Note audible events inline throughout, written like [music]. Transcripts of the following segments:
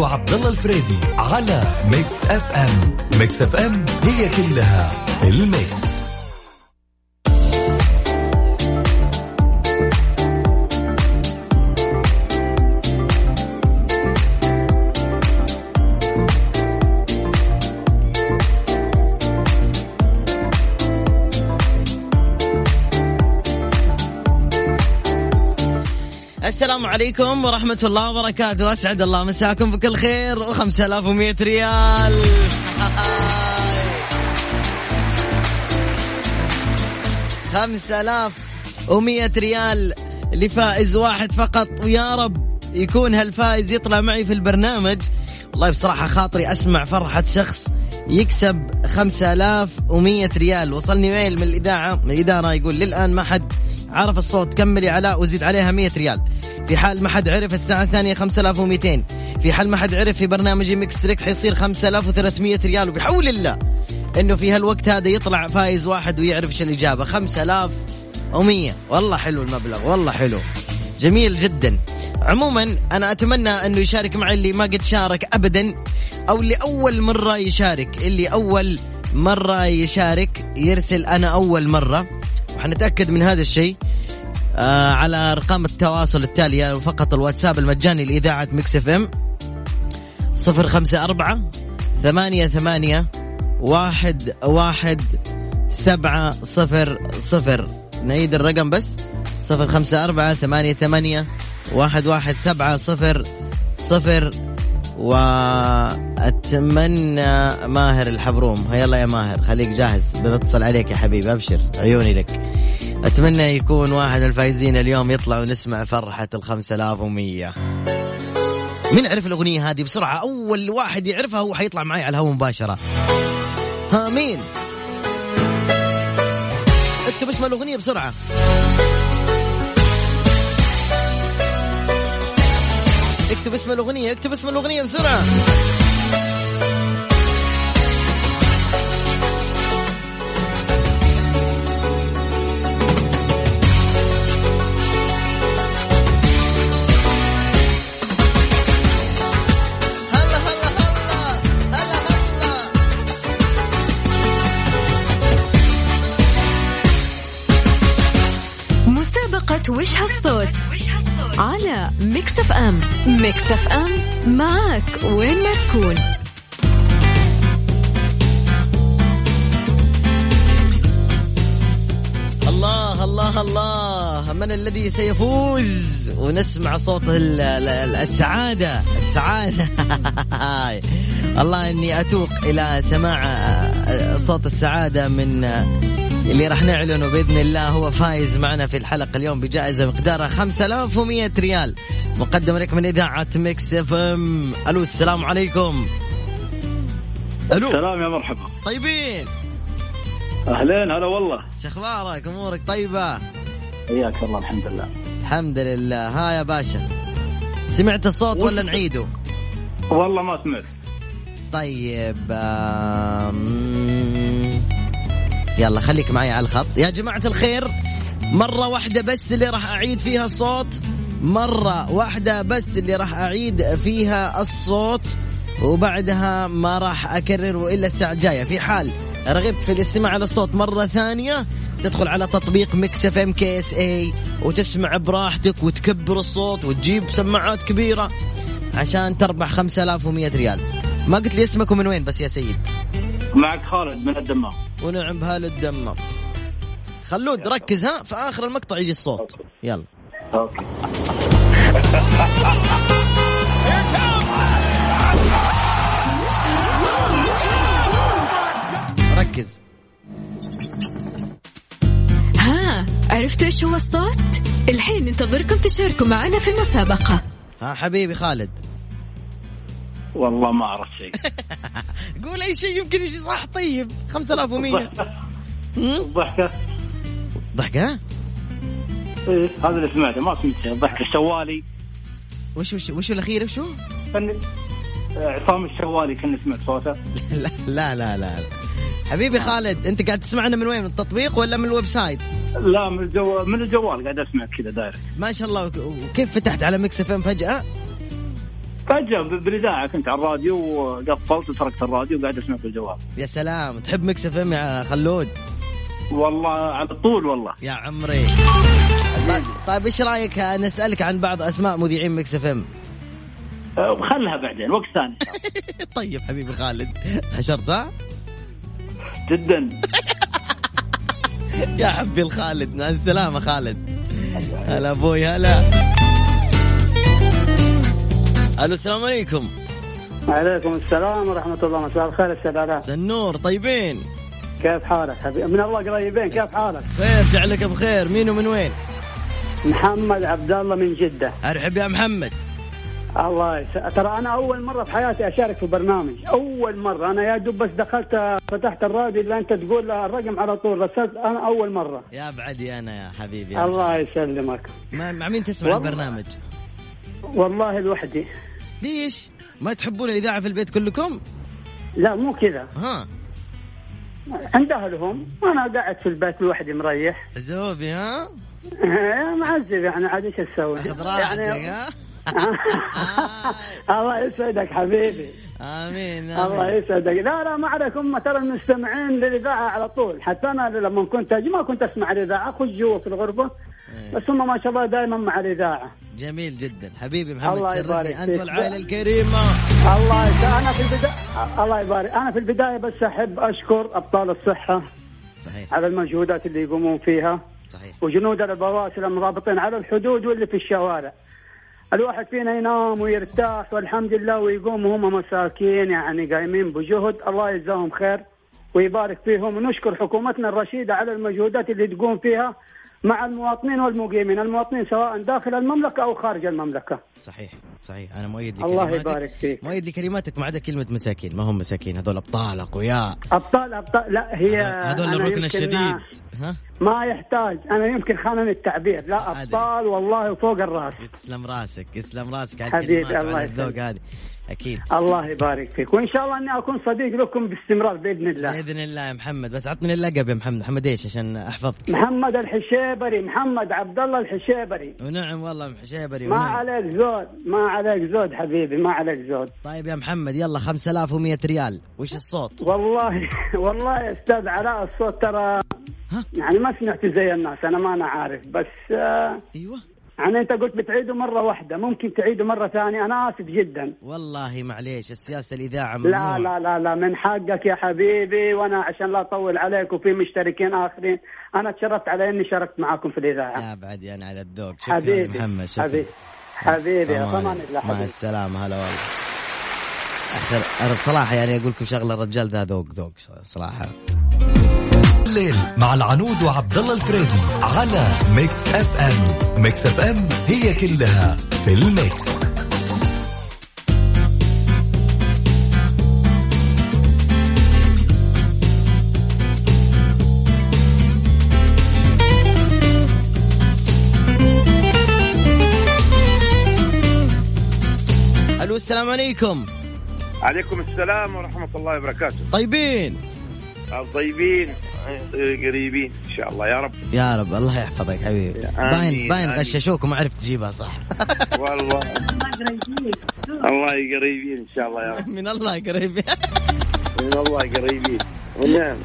وعبد الله الفريدي على ميكس أف أم. ميكس أف أم هي كلها الميكس. السلام عليكم ورحمة الله وبركاته. أسعد الله مساكم بكل خير. وخمسة آلاف ومئة ريال. خمسة آلاف ومئة ريال لفائز واحد فقط. ويا رب يكون هالفائز يطلع معي في البرنامج. والله بصراحة خاطري أسمع فرحة شخص يكسب خمسة آلاف ومية ريال. وصلني ميل من الإذاعة من الإدارة يقول للآن ما حد عرف الصوت. كمل يا علاء وزيد عليها 100 ريال. في حال ما حد عرف الساعة الثانية 5200 في حال ما حد عرف في برنامج ميكس تريك حيصير 5300 ريال. وبحول الله إنه في هالوقت هذا يطلع فايز واحد ويعرف إيش الإجابة. 5100 والله حلو المبلغ والله حلو. جميل جدا. عموما أنا أتمنى إنه يشارك معي اللي ما قد شارك ابدا أو اللي أول مرة يشارك. اللي أول مرة يشارك يرسل أنا أول مرة. وحنتأكد من هذا الشيء. آه على أرقام التواصل التالية فقط الواتساب المجاني لإذاعة مكس إف إم. صفر خمسة أربعة ثمانية ثمانية واحد واحد سبعة صفر صفر. نعيد الرقم بس. صفر خمسة أربعة ثمانية ثمانية واحد واحد سبعة صفر صفر. وأتمنى ماهر الحبروم. هيا يا ماهر خليك جاهز. بنتصل عليك يا حبيبي أبشر عيوني لك. أتمنى يكون واحد الفايزين اليوم يطلع ونسمع فرحة الخمسة آلاف ومية. مين عرف الأغنية هذه بسرعة؟ أول واحد يعرفها هو حيطلع معي على الهواء مباشرة. ها مين؟ اكتب اسم الأغنية بسرعة. اكتب اسم الأغنية اكتب اسم الأغنية بسرعة. مسابقة وش هالصوت على ميكس اف ام. ميكس اف ام معك وين ما تكون. الله الله الله. من الذي سيفوز؟ ونسمع صوت ال- ال- السعادة. السعادة. [laughs] الله إني أتوق إلى سماع صوت السعادة من اللي راح نعلنه بإذن الله هو فايز معنا في الحلقة اليوم بجائزة مقدارها 5100 ريال. مقدم لك من إذاعة ميكس إف إم. ألو السلام عليكم. ألو. سلام يا مرحبا. طيبين. أهلين هلا والله. شو أخبارك؟ أمورك طيبة؟ حياك الله الحمد لله. الحمد لله. ها يا باشا. سمعت الصوت ولا نعيده؟ والله ما سمعت. طيب آم، يلا خليك معي على الخط. يا جماعة الخير مرة واحدة بس اللي راح أعيد فيها الصوت. مرة واحدة بس اللي راح أعيد فيها الصوت. وبعدها ما راح أكرر وإلا الساعة الجاية في حال رغبت في الاستماع على الصوت مرة ثانية تدخل على تطبيق ميكس اف ام كي اس اي وتسمع براحتك وتكبر الصوت وتجيب سماعات كبيرة عشان تربح 5100 ريال. ما قلت لي اسمك ومن وين بس يا سيد. معك خالد من الدمام. ونعم بهال الدمام. خلود ركز ها في آخر المقطع يجي الصوت. يلا. أوكي. ركز. ها عرفتوا إيش هو الصوت؟ الحين ننتظركم تشاركوا معنا في المسابقة. ها حبيبي خالد. والله ما أعرف شيء. [laughs] قول أي شيء يمكن يجي صح. طيب 5100 هم؟ الضحكة. ضحكة؟ إيه هذا اللي سمعته ما سمعت شيء. الضحكة الشوالي. وش وش وش الأخير؟ وشو؟ كان عصام الشوالي كان سمعت صوته. [laughs] لا لا لا لا. حبيبي خالد أنت قاعد تسمعنا من وين؟ من التطبيق ولا من ال website؟ لا من الجو من الجوال قاعد أسمع كذا direct. ما شاء الله. وك- وكيف فتحت على ميكس إف إم فجأة؟ فجأة ب- بالإذاعة كنت على الراديو وقفلت وتركت الراديو وقاعد أسمع في الجوال. يا سلام. تحب ميكس اف ام يا خلود؟ والله على طول والله. يا عمري. طيب, طيب إيش رأيك؟ نسألك عن بعض أسماء مذيعين ميكس اف ام أه، وخلها بعدين وقت ثاني. [laughs] طيب حبيبي خالد. حشرت صح جدا. [laughs] يا حبي الخالد مع السلامة خالد. هلا أبوي هلا. ألو السلام عليكم. عليكم السلام ورحمة الله. مساء الخير السلالات سنور طيبين؟ كيف حالك حبيبي؟ من الله قريبين كيف حالك؟ خير جعلك بخير. مين ومن وين؟ محمد عبد الله من جدة. أرحب يا محمد. الله يس... ترى أنا أول مرة في حياتي أشارك في برنامج أول مرة. أنا يا دوب بس دخلت فتحت الراديو اللي أنت تقول الرقم على طول. رسلت أنا أول مرة. يا بعدي أنا يا حبيبي. الله يسلمك. مع مين تسمع والله. البرنامج؟ والله لوحدي. ليش ما تحبون الإذاعة في البيت كلكم؟ لا مو كذا. ها. عند أهلهم أنا قاعد في البيت لوحدي مريح. زوبي ها؟ معذب يعني عاد إيش أسوي؟ خذ راحتك ها؟ [laughs] الله يسعدك حبيبي. آمين الله آمين. يسعدك. لا لا ما عليك هم ترى المستمعين للإذاعة على طول. حتى أنا لما كنت أجي ما كنت أسمع الإذاعة. اخش جوا في الغرفة. إيه. بس هم ما شاء الله دائما مع الإذاعة. جميل جدا. حبيبي محمد الله يبارك شرفني انت. والعائلة الكريمة. الله أنا في البدايه الله يبارك. أنا في البداية بس أحب أشكر أبطال الصحة صحيح. على المجهودات اللي يقومون فيها صحيح. وجنود البواسل المرابطين على الحدود واللي في الشوارع. الواحد فينا ينام ويرتاح والحمد لله ويقوم وهم مساكين يعني قايمين بجهد. الله يجزاهم خير ويبارك فيهم. ونشكر حكومتنا الرشيدة على المجهودات اللي تقوم فيها مع المواطنين والمقيمين المواطنين سواء داخل المملكة أو خارج المملكة. صحيح صحيح. أنا مؤيد الله لكلماتك. يبارك فيك. مؤيد لكلماتك. ما عدا كلمة مساكين. ما هم مساكين؟ هذول أبطال أقوياء. أبطال أبطال. لا هي هذول أنا الركن الشديد. ها؟ ما يحتاج. أنا يمكن خانني التعبير. لا عادي. أبطال والله فوق الرأس. يسلم راسك يسلم راسك. على حبيبي، الكلمات الله وعلى الذوق يسلمك. هذه. أكيد. الله يبارك فيك. وإن شاء الله أني أكون صديق لكم باستمرار بإذن الله. بإذن الله يا محمد. بس عطني اللقب يا محمد. محمد إيش؟ عشان أحفظك. محمد الحشيبري. محمد عبد الله الحشيبري. ونعم والله حشيبري ما. عليك زود. ما عليك زود حبيبي. ما عليك زود. طيب يا محمد يلا 5100 ريال. وش الصوت؟ والله والله يا أستاذ علاء الصوت ترى ها؟ يعني ما سمعت زي الناس. أنا ما أنا عارف. بس آه أيوه. يعني أنت قلت بتعيده مرة واحدة ممكن تعيده مرة ثانية. أنا آسف جدا. والله معليش السياسة الإذاعة ممنوع لا لا لا لا من حقك يا حبيبي وأنا عشان لا أطول عليك وفي مشتركين آخرين أنا تشرفت على إني شاركت معاكم في الإذاعة. يا بعدي أنا على الذوق. شكرا حبيبي محمد شكرا. حبيبي حبيبي يا. طمان الله مع حبيبي. السلامة هلا والله. أخر أنا بصراحة يعني أقول لكم شغلة الرجال ذا ذوق ذوق صراحة. الليل مع العنود وعبد الله الفريدي على ميكس اف ام. ميكس اف ام هي كلها في الميكس. ألو السلام عليكم. عليكم السلام ورحمة الله وبركاته. طيبين. الطيبين قريبين إن شاء الله يا رب. يا رب الله يحفظك حبيبي. باين باين. غششوك وما عرفت تجيبها صح. [laughs] والله. الله قريبين إن شاء الله يا رب. من الله قريب من الله قريبين ونعم.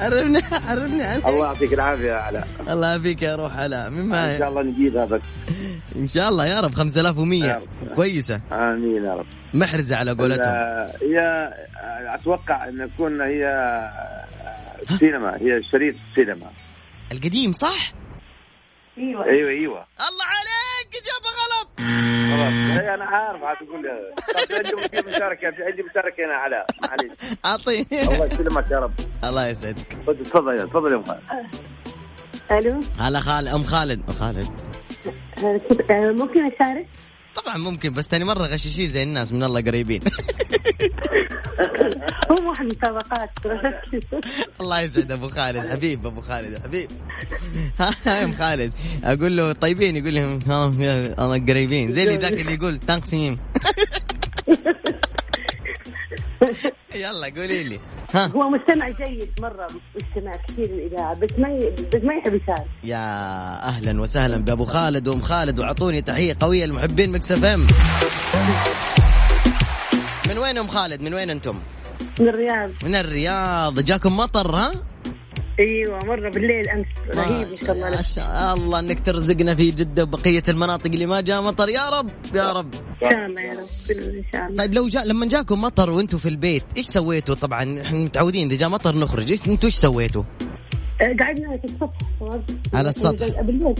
عرفني عرفني عنك الله يعطيك العافية يا علاء الله يعافيك يا روح هلا من إن معي شاء الله نجيب هذا. إن شاء الله يا رب 5100 يا رب. كويسة. آمين يا رب. محرزة على قولتهم. هي أتوقع أن تكون هي السينما هي شريط السينما القديم صح؟ إيوه. أيوه الله عليك إجابة غلط. خلاص أنا عارف عاد تقول لي. طب عندي مشاركة عندي مشاركة هنا علاء معليش. اعطيني الله يسلمك يا رب. الله يسعدك. تفضل تفضل يا أم خالد. ألو؟ هلا خالد أم خالد. ام خالد آه، ممكن أشارك؟ طبعا ممكن بس تاني مرة غشاشين زي الناس من الله قريبين. [laughs] هو واحد مسابقات [laughs] الله يسعد أبو خالد حبيب أبو خالد حبيب. ها أم خالد. أقول له طيبين يقول يا الله قريبين. زي اللي ذاك اللي يقول تانكسيم [laughs] [laughs] يلا قولي لي. ها. هو مستمع جيد مرة مستمع كثير للإذاعة بس ما ي... بس ما يحب يشارك يا أهلا وسهلا بأبو خالد وأم خالد وأعطوني تحية قوية لمحبين مكس إف إم. من وين أم خالد؟ من وين أنتم؟ من الرياض. من الرياض. جاكم مطر ها؟ أيوه مرة بالليل أمس. رهيب ما شاء الله. ما شاء الله إنك ترزقنا في جدة وبقية المناطق اللي ما جاء مطر. يا رب يا رب. إن شاء الله يا رب. إن شاء الله. طيب لو جاء لما جاكم مطر وأنتم في البيت إيش سويتوا؟ طبعا إحنا متعودين إذا جاء مطر نخرج. إيش أنتوا إيش سويتوا؟ آه، قعدنا في السطح. على السطح. بالليل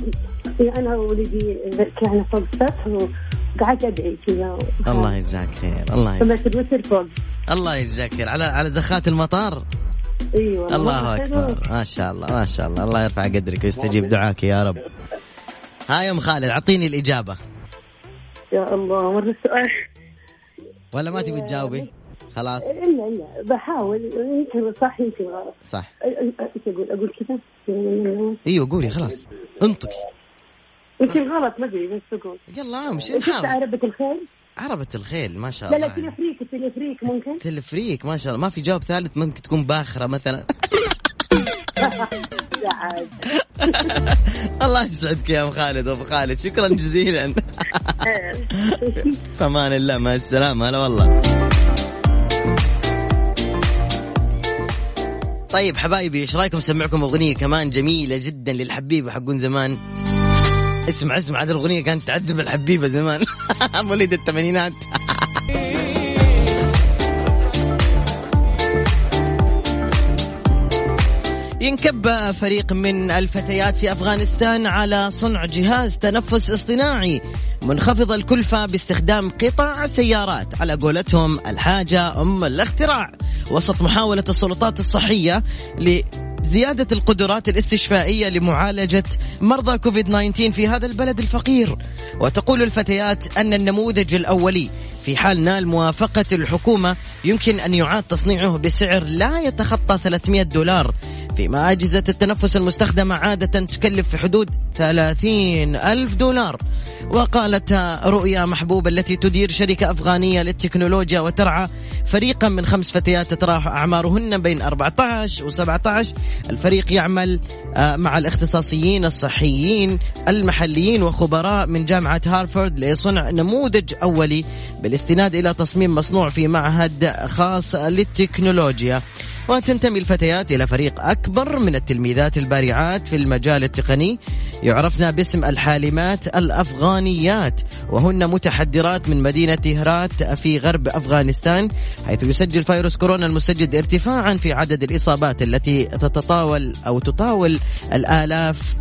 إيه، أنا وولدي طلعنا فوق السطح وقعدت أدعي كذا. الله يجزاك خير الله يجزاك. الله يجزاك خير. على على زخات المطار؟ أيوه الله أكبر. ما شاء الله ما شاء الله. الله يرفع قدرك ويستجيب دعاك يا رب. ها يا ام خالد أعطيني الإجابة. يا الله مرة السؤال. ولا ما تبي تجاوبي؟ خلاص. إلا إلا. بحاول. يمكن صح يمكن غلط صح. إيش أقول؟ أقول كذا؟ أيوه قولي خلاص. انطقي. يمكن غلط ما أدري بس أقول. يلا امشي نحاول عربة الخيل؟ عربة الخيل ما شاء لا لا الله تلفريك التلفريك ممكن؟ تلفريك ما شاء الله. ما في جواب ثالث ممكن تكون باخرة مثلا. [laughs] الله يسعدك يا ام خالد وابو خالد. شكرا جزيلا. [laughs] في أمان الله مع السلامة. هلا والله. طيب حبايبي إيش رأيكم؟ اسمعكم أغنية كمان جميلة جدا للحبيبه حقون زمان. اسمع اسمع هذه الأغنية كانت تعذب الحبيبة زمان. [laughs] مواليد الثمانينات. [laughs] ينكب فريق من الفتيات في أفغانستان على صنع جهاز تنفس اصطناعي. منخفض الكلفة باستخدام قطع سيارات. على قولتهم الحاجة أم الاختراع. وسط محاولة السلطات الصحية لزياده القدرات الاستشفائية لمعالجة مرضى كوفيد 19 في هذا البلد الفقير. وتقول الفتيات أن النموذج الأولي في حال نال موافقة الحكومة يمكن أن يعاد تصنيعه بسعر لا يتخطى 300 دولار. فيما أجهزة التنفس المستخدمة عادة تكلف في حدود 30 ألف دولار. وقالت رؤيا محبوب التي تدير شركة أفغانية للتكنولوجيا وترعى فريقا من خمس فتيات تتراوح أعمارهن بين 14 و 17 الفريق يعمل آه، مع الاختصاصيين الصحيين المحليين وخبراء من جامعة هارفارد لصنع نموذج أولي بالاستناد إلى تصميم مصنوع في معهد خاص للتكنولوجيا. وتنتمي الفتيات إلى فريق أكبر من التلميذات البارعات في المجال التقني. يعرفن باسم الحالمات الأفغانيات وهن متحدرات من مدينة هرات في غرب أفغانستان حيث يسجل فيروس كورونا المستجد ارتفاعا في عدد الإصابات التي تتطاول أو تطاول الآلاف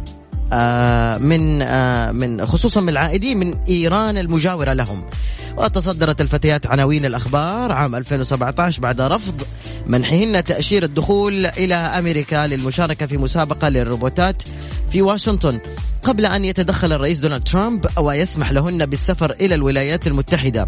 من آه، من خصوصا من العائدين من إيران المجاورة لهم. وتصدرت الفتيات عناوين الأخبار عام 2017 بعد رفض منحهن تاشيره الدخول إلى أمريكا للمشاركة في مسابقة للروبوتات في واشنطن قبل أن يتدخل الرئيس دونالد ترامب ويسمح لهن بالسفر إلى الولايات المتحدة.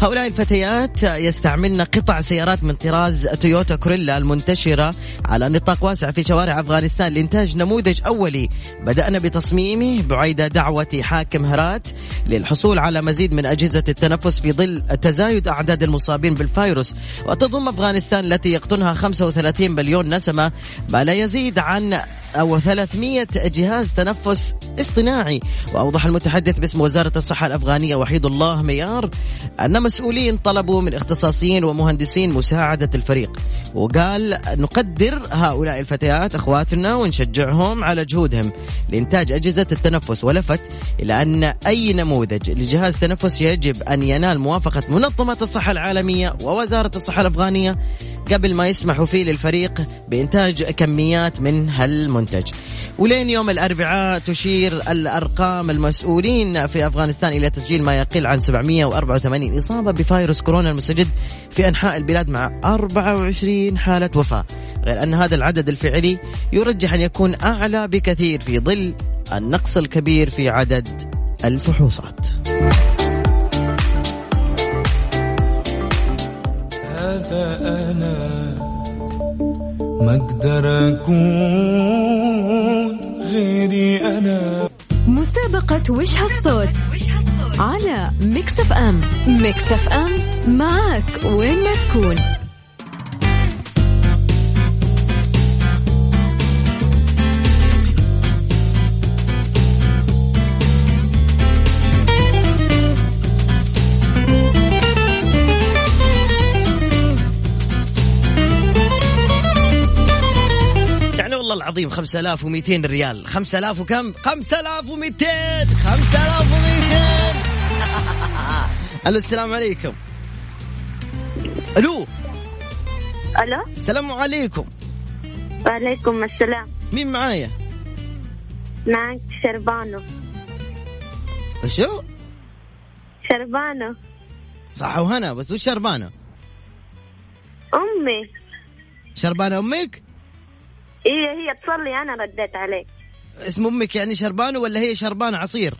هؤلاء الفتيات يستعملن قطع سيارات من طراز تويوتا كوريلا المنتشرة على نطاق واسع في شوارع أفغانستان لإنتاج نموذج أولي. بدأنا بتصميمه بعيد دعوة حاكم هرات للحصول على مزيد من أجهزة التنفس في ظل تزايد أعداد المصابين بالفيروس. وتضم أفغانستان التي يقطنها 35 مليون نسمة ما لا يزيد عن أو 300 جهاز تنفس اصطناعي. وأوضح المتحدث باسم وزارة الصحة الأفغانية وحيد الله ميار أن مسؤولين طلبوا من اختصاصيين ومهندسين مساعدة الفريق. وقال نقدر هؤلاء الفتيات أخواتنا ونشجعهم على جهودهم لإنتاج أجهزة التنفس ولفت إلى أن أي نموذج لجهاز تنفس يجب أن ينال موافقة منظمة الصحة العالمية ووزارة الصحة الأفغانية قبل ما يسمحوا فيه للفريق بإنتاج كميات من هالمنتج. ولين يوم الأربعاء تشير الأرقام المسؤولين في أفغانستان إلى تسجيل ما يقل عن 784 إصابة. بفيروس كورونا المستجد في أنحاء البلاد مع 24 حالة وفاة. غير أن هذا العدد الفعلي يرجح أن يكون أعلى بكثير في ظل النقص الكبير في عدد الفحوصات. هذا أنا ما أقدر أكون غيري أنا. مسابقة وش هالصوت؟ على Mix FM. Mix FM معك وين ما تكون. العظيم 5200 ريال. 5000 وكم؟ 5200 5200 [laughs] ألو السلام عليكم. ألو. ألو. السلام عليكم. وعليكم السلام. مين معايا؟ معك شربانو. شو؟ شربانو. صح وهنا بس وش شربانه أمي. شربانه أمك؟ هي هي تصلي أنا رديت عليك. اسم أمك يعني شربانه ولا هي شربانه عصير؟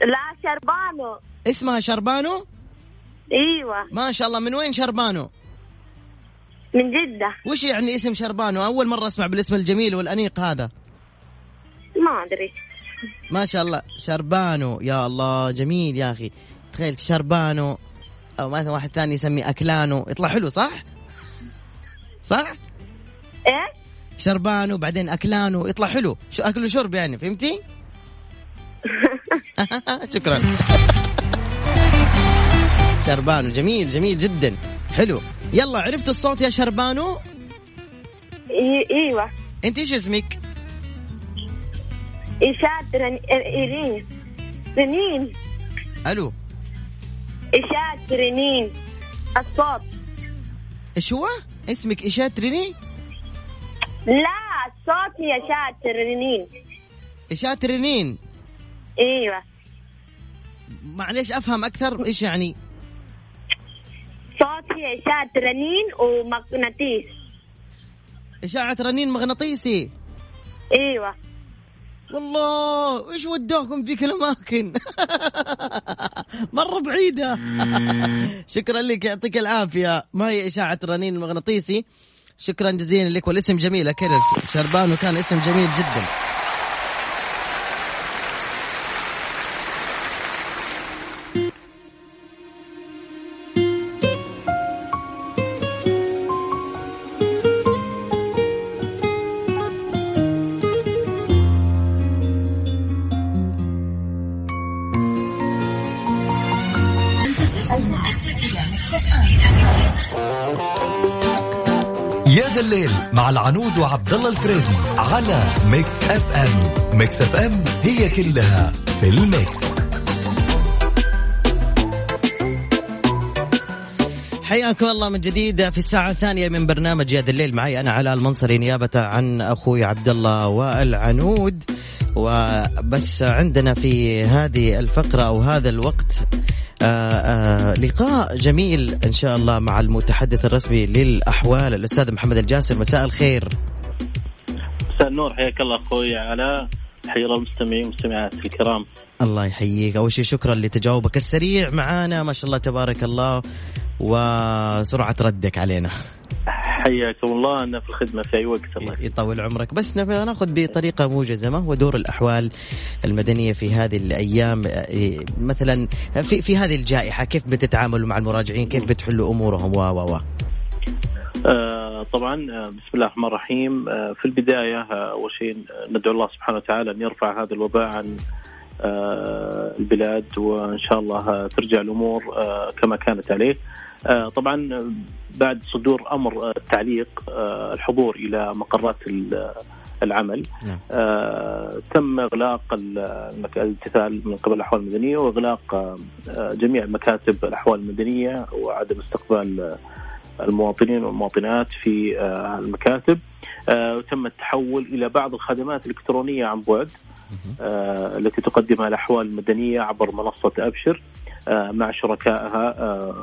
لا شربانو. اسمها شربانو؟ إيوه. ما شاء الله من وين شربانو؟ من جدة. وش يعني اسم شربانو؟ أول مرة أسمع بالاسم الجميل والأنيق هذا. ما أدري. ما شاء الله. شربانو. يا الله جميل يا أخي. تخيل شربانو. أو مثلا واحد ثاني يسميه أكلانو. يطلع حلو صح؟ صح؟ إيه؟ شربانو بعدين اكلانو يطلع حلو. شو أكل وشرب يعني فهمتي؟ [laughs] [laughs] شكرا. شربانو جميل جميل جدا. حلو. يلا عرفت الصوت يا شربانو إيوه. أنت إيش اسمك؟ إشاد رن... إيرين. رنين. ألو إشاد رنين. الصوت. إيش هو؟ اسمك ايشات ريني لا الصوت هي شاد رنين. ايشات رينين إيوه. معليش أفهم أكثر إيش يعني؟ صوت هي إشاد رنين ومغناطيس. إشاعة رنين مغناطيسي. إيوه. والله إيش ودوكم ذيك الأماكن؟ [laughs] مرة بعيدة. [laughs] شكرا لك يعطيك العافية. ما هي إشاعة رنين المغناطيسي شكرا جزيلا لك والاسم جميل كرز شربان وكان اسم جميل جدا. مع العنود وعبد الله الفريدي على Mix FM Mix FM هي كلها في ال mix. حياكم الله من جديد في الساعة الثانية من برنامج يا ذا الليل. معي أنا علاء المنصري نيابة عن أخوي عبد الله والعنود. وبس عندنا في هذه الفقرة أو هذا الوقت آه لقاء جميل إن شاء الله مع المتحدث الرسمي للأحوال الأستاذ محمد الجاسر. مساء الخير. مساء النور. حياك الله أخوي علاء حيا الله المستمعين والمستمعات الكرام. الله يحييك. أول شيء شكرا لتجاوبك السريع معانا. ما شاء الله تبارك الله. وسرعة ردك علينا. حياكم الله. أنا في الخدمة في أي وقت. الله يطول عمرك. بس ناخذ بطريقة موجزة. ما هو دور الأحوال المدنية في هذه الأيام؟ إيه، مثلا في في هذه الجائحة كيف بتتعاملوا مع المراجعين؟ كيف بتحلوا أمورهم؟ و و و. آه طبعا آه بسم الله الرحمن الرحيم. آه في البداية آه، أول شيء ندعو الله سبحانه وتعالى أن يرفع هذا الوباء عن البلاد وإن شاء الله ترجع الأمور آه كما كانت عليه. طبعا آه، بعد صدور أمر آه، التعليق آه الحضور إلى مقرات ال- العمل نعم. آه تم إغلاق الامتثال من قبل الأحوال المدنية وإغلاق آه آه، جميع مكاتب الأحوال المدنية وعدم استقبال آه، المواطنين والمواطنات في آه، المكاتب آه، وتم التحول إلى بعض الخدمات الإلكترونية عن بعد آه، التي تقدمها الأحوال المدنية عبر منصة أبشر آه، مع شركائها آه،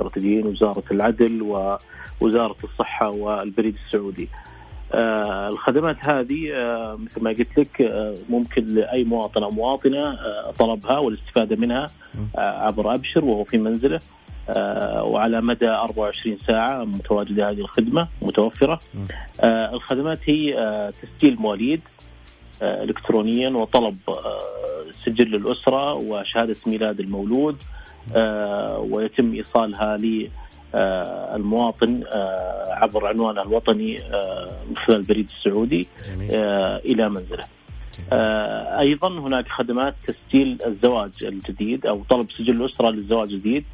الاستراتيجيين وزارة العدل ووزاره الصحة والبريد السعودي. آه، الخدمات هذه آه، مثل ما قلت لك آه، ممكن لأي مواطن أو مواطنة آه، طلبها والاستفادة منها آه، عبر أبشر وهو في منزله آه، وعلى مدى 24 ساعة متواجدة هذه الخدمة متوفرة. الخدمات هي تسجيل مواليد الكترونيا وطلب سجل الاسره وشهادة ميلاد المولود ويتم إيصالها للمواطن عبر عنوانه الوطني آه، من خلال البريد السعودي جميل. آه، إلى منزله. آه، أيضا هناك خدمات تسجيل الزواج الجديد أو طلب سجل الأسرة للزواج الجديد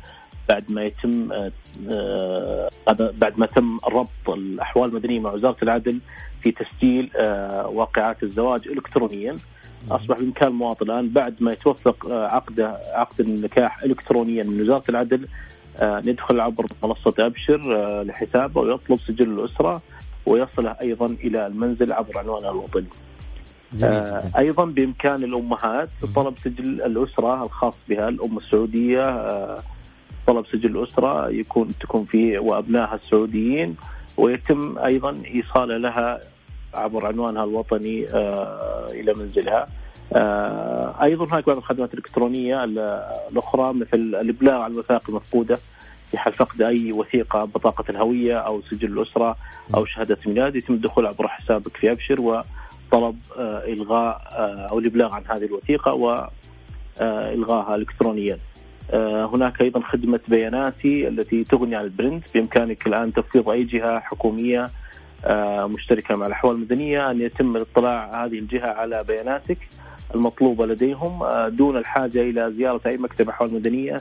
بعد ما يتم آه، آه، بعد ما تم ربط الأحوال المدنية مع وزارة العدل في تسجيل آه، واقعات الزواج الكترونيا أصبح بإمكان المواطن الآن بعد ما يتوثق عقده عقد النكاح الكترونيا من وزارة العدل ندخل عبر منصة أبشر لحسابه ويطلب سجل الأسرة ويصله أيضا إلى المنزل عبر عنوانه الوطني. آه،. أيضا بإمكان الأمهات طلب سجل الأسرة الخاص بها الأم السعودية آه، طلب سجل الأسرة يكون تكون فيه وأبنائها السعوديين ويتم أيضا ايصاله لها عبر عنوانها الوطني آه، إلى منزلها. آه، أيضا هناك بعض الخدمات الإلكترونية ال- الأخرى مثل الإبلاغ عن الوثائق المفقوده في حال فقد أي وثيقة بطاقة الهوية أو سجل الأسرة أو شهادة ميلاد يتم الدخول عبر حسابك في أبشر وطلب آه، إلغاء أو الإبلاغ عن هذه الوثيقة والغائها الكترونيا. آه، هناك أيضا خدمة بياناتي التي تغني عن البرنت. بإمكانك الآن تفويض أي جهة حكومية آه، مشتركة مع الأحوال المدنية أن يتم الاطلاع هذه الجهة على بياناتك المطلوبة لديهم آه، دون الحاجة إلى زيارة أي مكتب أحوال مدنية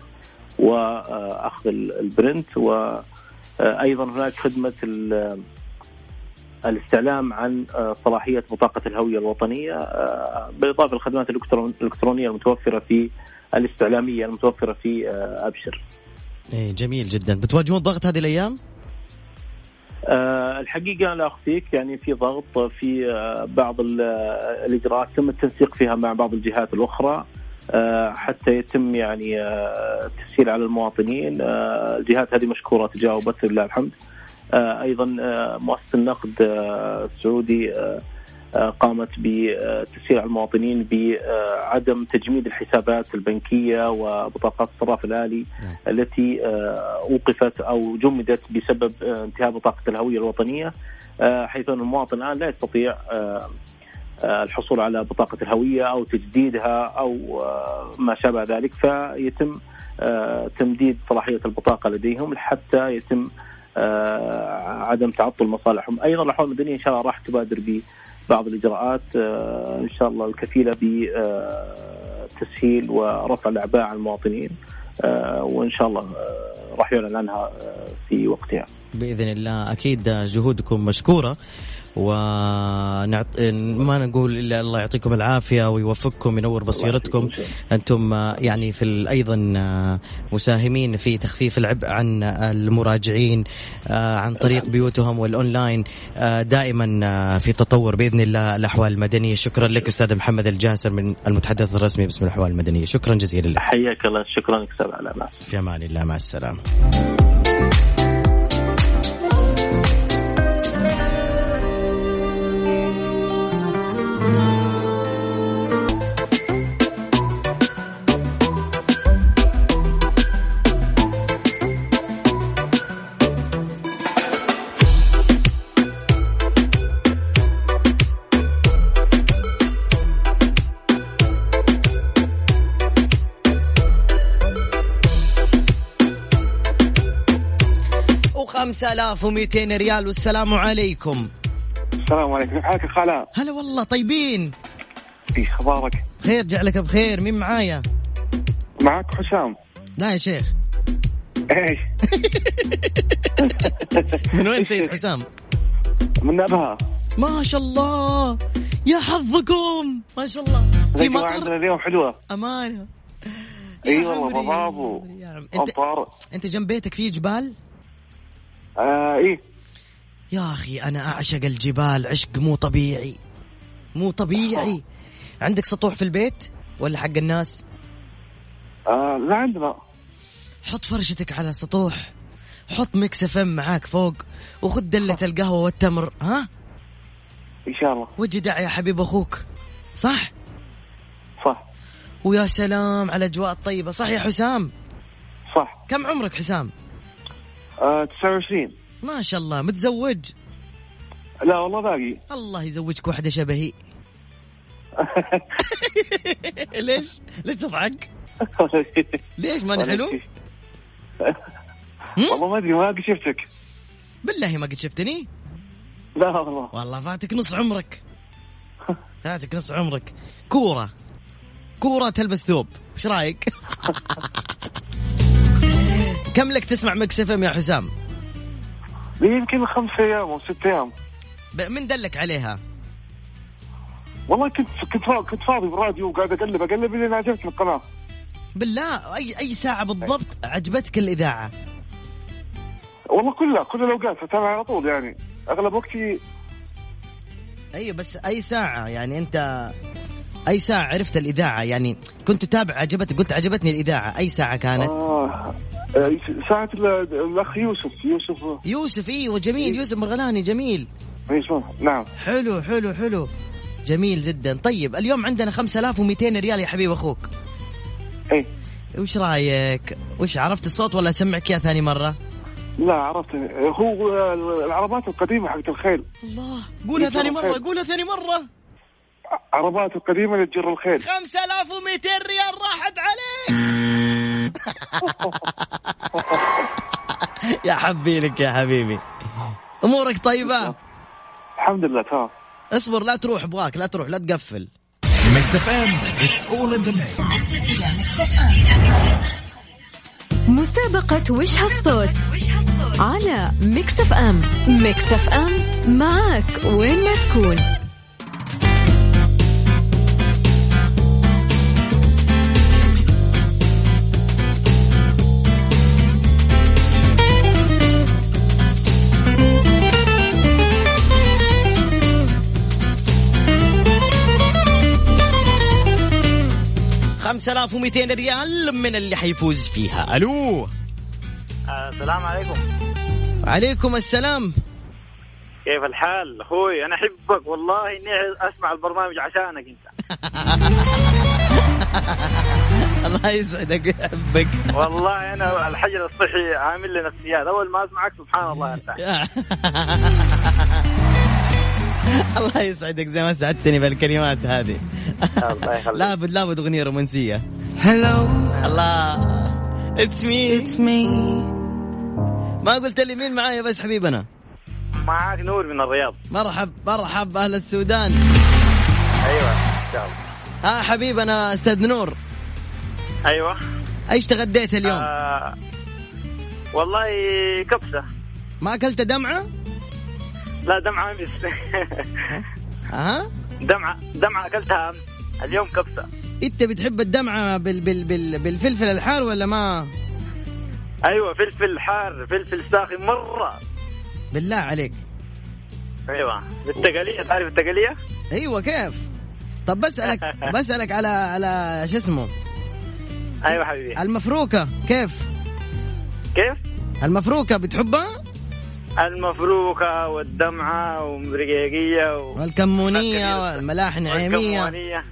واخذ ال- البرنت. وأيضا هناك خدمة ال- الاستعلام عن صلاحية بطاقه الهوية الوطنية بالاضافه للخدمات الإلكترونية المتوفرة في الاستعلامية المتوفرة في آه، أبشر. إيه جميل جدا بتواجهون ضغط هذه الأيام؟ آه، الحقيقة لا أخفيك يعني في ضغط في آه، بعض ال- الإجراءات تم التنسيق فيها مع بعض الجهات الأخرى آه، حتى يتم يعني التسهيل على المواطنين الجهات هذه مشكورة تجاوبت لله الحمد أيضا آه، مؤسسة النقد السعودي قامت بتسهيل على المواطنين بعدم تجميد الحسابات البنكية وبطاقات الصراف الآلي التي آه، أوقفت أو جمدت بسبب آه، انتهاء بطاقة الهوية الوطنية آه، حيث أن المواطن الآن لا يستطيع آه، آه، الحصول على بطاقة الهوية أو تجديدها آه، ما شابه ذلك فيتم آه، تمديد صلاحية البطاقة لديهم حتى يتم آه، عدم تعطل مصالحهم. أيضا الأحوال المدنية إن شاء الله راح تبادر ببعض الإجراءات آه، إن شاء الله الكفيلة بتسهيل ورفع الأعباء عن المواطنين آه، وإن شاء الله آه، راح يعلن عنها في وقتها. بإذن الله. أكيد جهودكم مشكورة. ونعط... ما نقول إلا الله يعطيكم العافية ويوفقكم ينور بصيرتكم. أنتم يعني في أيضا مساهمين في تخفيف العبء عن المراجعين آه، عن طريق بيوتهم والأونلاين آه، دائما آه، في تطور بإذن الله الأحوال المدنية. شكرا لك أستاذ محمد الجاسر من المتحدث الرسمي باسم الأحوال المدنية. شكرا جزيلا لك. حياك الله. شكرا لك أستاذ علاء في أمان الله. مع السلامة. وخمسة آلاف ومئتين ريال والسلام عليكم. السلام عليكم. حالك يا خالة. هلا والله طيبين؟ إيش أخبارك؟ خير جعلك بخير. مين معايا؟ معك حسام. لا يا شيخ. إيش؟ [laughs] من وين سيد حسام؟ من ابها ما شاء الله. يا حظكم. ما شاء الله. في مطر؟ عندنا اليوم حلوة. امانه إي والله برافو أمطار. أنت جنب بيتك في جبال؟ آه إيه. يا أخي أنا أعشق الجبال عشق مو طبيعي. مو طبيعي. عندك سطوح في البيت ولا حق الناس؟ آه لا عندنا. حط فرشتك على سطوح. حط Mix FM معاك فوق وخذ دلة القهوة والتمر ها؟ إن شاء الله. وجه داع يا حبيب أخوك. صح؟ صح. ويا سلام على الأجواء الطيبة. صح يا حسام؟ صح. كم عمرك حسام؟ آه 29 ما شاء الله متزوج؟ لا والله باقي. [laughs] الله يزوجك واحدة شبهي. [laughs] ليش؟ ليش تضحك؟ ليش؟ ماني حلو؟ والله ما أدري ما قد شفتك. بالله ما قد شفتني؟ لا والله. والله فاتك نص عمرك. فاتك نص عمرك. كورة. كورة تلبس ثوب. إيش رأيك؟ [laughs] كم لك تسمع Mix FM يا حسام؟ يمكن خمس أيام أو ست أيام من دلك عليها؟ والله كنت كنت فاضي كنت فاضي بالراديو وقاعد اقلب أقلب لين عجبتني القناة بالله اي أي ساعة بالضبط عجبتك الإذاعة؟ والله كلها كل الأوقات اتابع على طول يعني أغلب وقتي اي بس أي ساعة يعني أنت أي ساعة عرفت الإذاعة؟ يعني كنت تتابع عجبتك قلت عجبتني الإذاعة. أي ساعة كانت؟ آه آه، ساعة ال- الأخ يوسف. يوسف. يوسف أيوه جميل يوسف مرغلاني جميل. نعم. حلو حلو حلو. جميل جدا. طيب اليوم عندنا 5200 ريال يا حبيب أخوك. إيه. وش رأيك؟ وش عرفت الصوت ولا اسمعك اياه ثاني مرة؟ لا عرفت. هو العربات القديمة حقت الخيل. الله. قولها ثاني مرة قولها ثاني مرة. عربات القديمة اللي تجر الخيل 5200 ريال راحت عليك. [laughs] يا حبي لك يا حبيبي. أمورك طيبة؟ الحمد لله تمام. اصبر لا تروح أبغاك لا تروح لا تقفل. Mix FM it's all in the مسابقة وش هالصوت؟ على Mix FM Mix FM معك وين ما تكون. خمسة آلاف ومئتين ريال من اللي حيفوز فيها. ألو. السلام عليكم. عليكم السلام. كيف الحال؟ أخوي أنا أحبك والله إني أسمع البرنامج عشانك أنت. [laughs] الله يسعدك ويحبك والله أنا الحجر الصحي عامل لي نفسيات. أول ما أسمعك سبحان الله. ارتاح [laughs] [laughs] الله يسعدك زي ما سعدتني بالكلمات هذه. الله يخليك. [laughs] لابد لابد أغنية رومانسية. هلا والله. it's me it's me ما قلت لي مين معايا بس حبيبنا. معاك نور من الرياض. مرحب مرحب أهل السودان. أيوه إن شاء الله. ها حبيبنا أستاذ نور. أيوه. أيش تغديت اليوم؟ آه والله كبسة. ما أكلت دمعة؟ لا دمعة امس [laughs] ها؟ دمعة دمعة أكلتها امس اليوم كبسة أنت بتحب الدمعة بال بال بال بالفلفل الحار ولا ما؟ أيوه فلفل حار فلفل ساخن مرة بالله عليك أيوه بالتقلية تعرف التقلية؟ أيوه كيف؟ طب بسألك [laughs] بسألك على على شو اسمه؟ أيوه حبيبي المفروكة كيف؟ كيف؟ المفروكة بتحبها؟ المفروكة والدمعة والمرقيقية و... والكمونية والملاح والكمونية.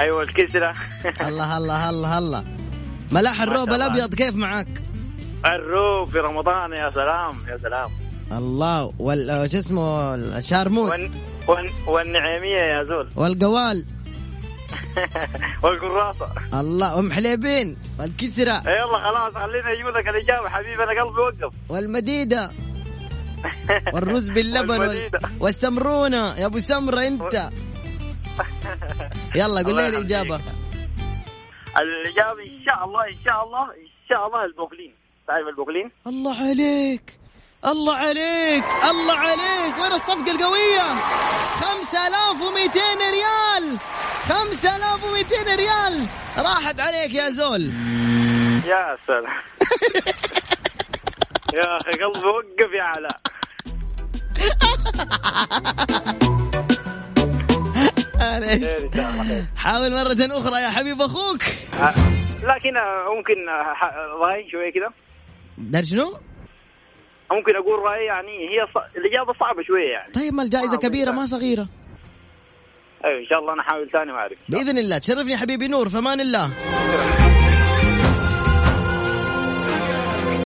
أيوه الكسرة [laughs] الله الله الله الله. ملاح الروب. الأبيض كيف معك؟ الروب في رمضان يا سلام يا سلام. الله. وال شو اسمه؟ الشارموت. والن... والن... والنعيمية يا زول. [laughs] والقوال. والقراصة. الله. أم حليبين. والكسرة. يلا خلاص خلينا أجيب لك الإجابة حبيبي أنا قلبي وقف. والمديدة. والرز باللبن وال... والسمرونة. يا أبو سمرة أنت. يلا قول لي الإجابة. الإجابة إن شاء الله إن شاء الله إن شاء الله البوكلين تعرف البوكلين؟ الله عليك. الله عليك. الله عليك. وين الصفقة القوية؟ 5200 ريال. 5200 ريال. راحت عليك يا زول. يا سلام. [laughs] يا أخي قلبي وقف يا علاء. حاول مرة أخرى يا حبيب أخوك. آه، لكن آه، ممكن آه، رأي شوية كده. دار شنو؟ ممكن أقول رأي يعني هي ص... الإجابة صعبة شوية يعني. طيب ما الجائزة كبيرة ما صغيرة. أيوة إن شاء الله أنا أحاول ثاني ما أعرف بإذن الله. تشرفني حبيبي نور فمان الله.